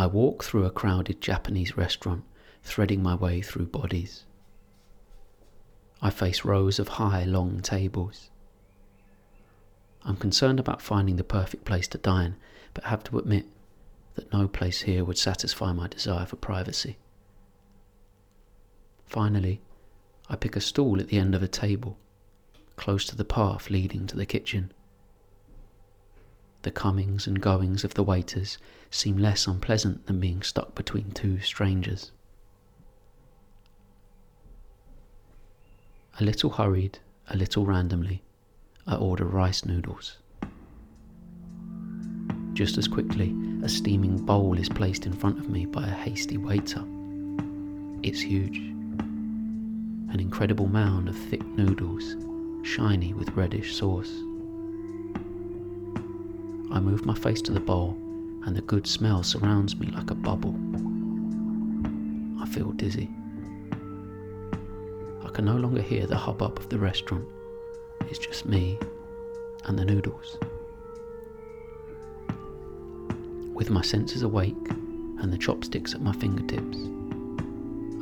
I walk through a crowded Japanese restaurant, threading my way through bodies. I face rows of high, long tables. I'm concerned about finding the perfect place to dine, but have to admit that no place here would satisfy my desire for privacy. Finally, I pick a stool at the end of a table, close to the path leading to the kitchen. The comings and goings of the waiters seem less unpleasant than being stuck between two strangers. A little hurried, a little randomly, I order rice noodles. Just as quickly, a steaming bowl is placed in front of me by a hasty waiter. It's huge. An incredible mound of thick noodles, shiny with reddish sauce. I move my face to the bowl, and the good smell surrounds me like a bubble. I feel dizzy. I can no longer hear the hubbub of the restaurant. It's just me and the noodles. With my senses awake and the chopsticks at my fingertips,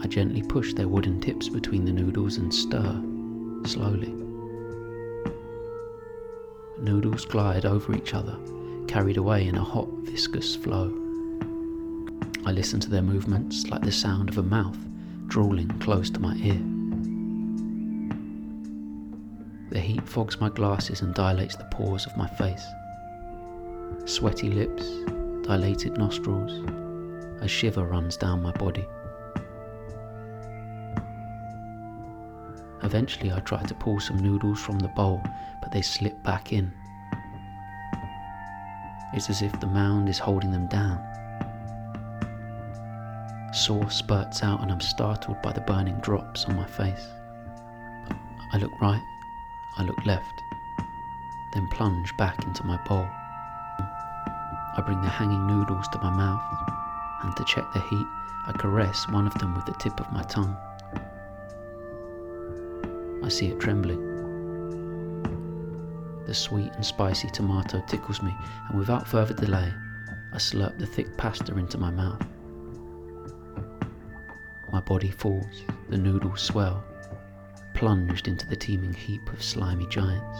I gently push their wooden tips between the noodles and stir slowly. Noodles glide over each other carried away in a hot, viscous flow. I listen to their movements like the sound of a mouth drawling close to my ear. The heat fogs my glasses and dilates the pores of my face. Sweaty lips, dilated nostrils, a shiver runs down my body. Eventually, I try to pull some noodles from the bowl, but they slip back in it's as if the mound is holding them down. Sauce spurts out, and I'm startled by the burning drops on my face. I look right, I look left, then plunge back into my bowl. I bring the hanging noodles to my mouth, and to check the heat, I caress one of them with the tip of my tongue. I see it trembling. The sweet and spicy tomato tickles me, and without further delay, I slurp the thick pasta into my mouth. My body falls, the noodles swell, plunged into the teeming heap of slimy giants.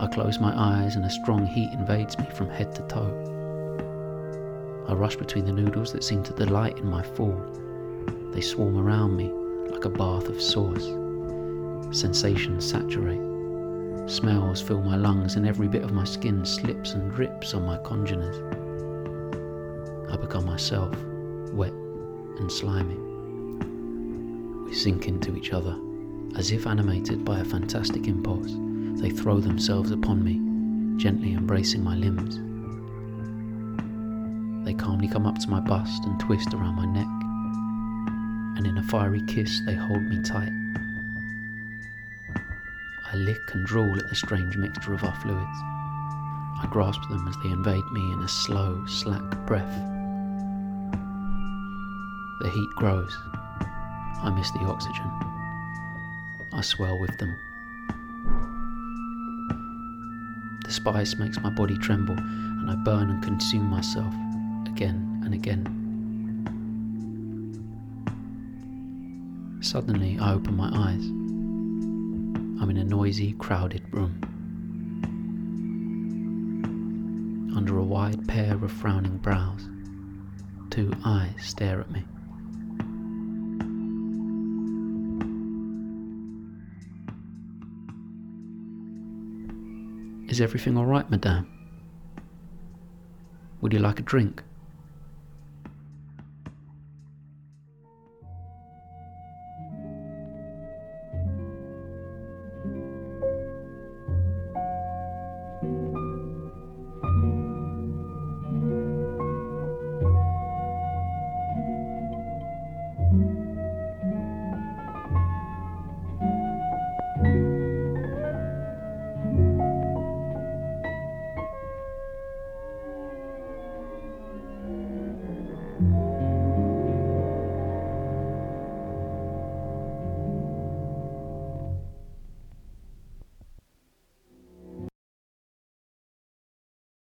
I close my eyes and a strong heat invades me from head to toe. I rush between the noodles that seem to delight in my fall. They swarm around me like a bath of sauce. Sensations saturate. Smells fill my lungs, and every bit of my skin slips and drips on my congeners. I become myself, wet and slimy. We sink into each other. As if animated by a fantastic impulse, they throw themselves upon me, gently embracing my limbs. They calmly come up to my bust and twist around my neck, and in a fiery kiss, they hold me tight. Lick and drool at the strange mixture of our fluids. I grasp them as they invade me in a slow, slack breath. The heat grows. I miss the oxygen. I swell with them. The spice makes my body tremble, and I burn and consume myself again and again. Suddenly, I open my eyes. I'm in a noisy, crowded room. Under a wide pair of frowning brows, two eyes stare at me. Is everything all right, madame? Would you like a drink?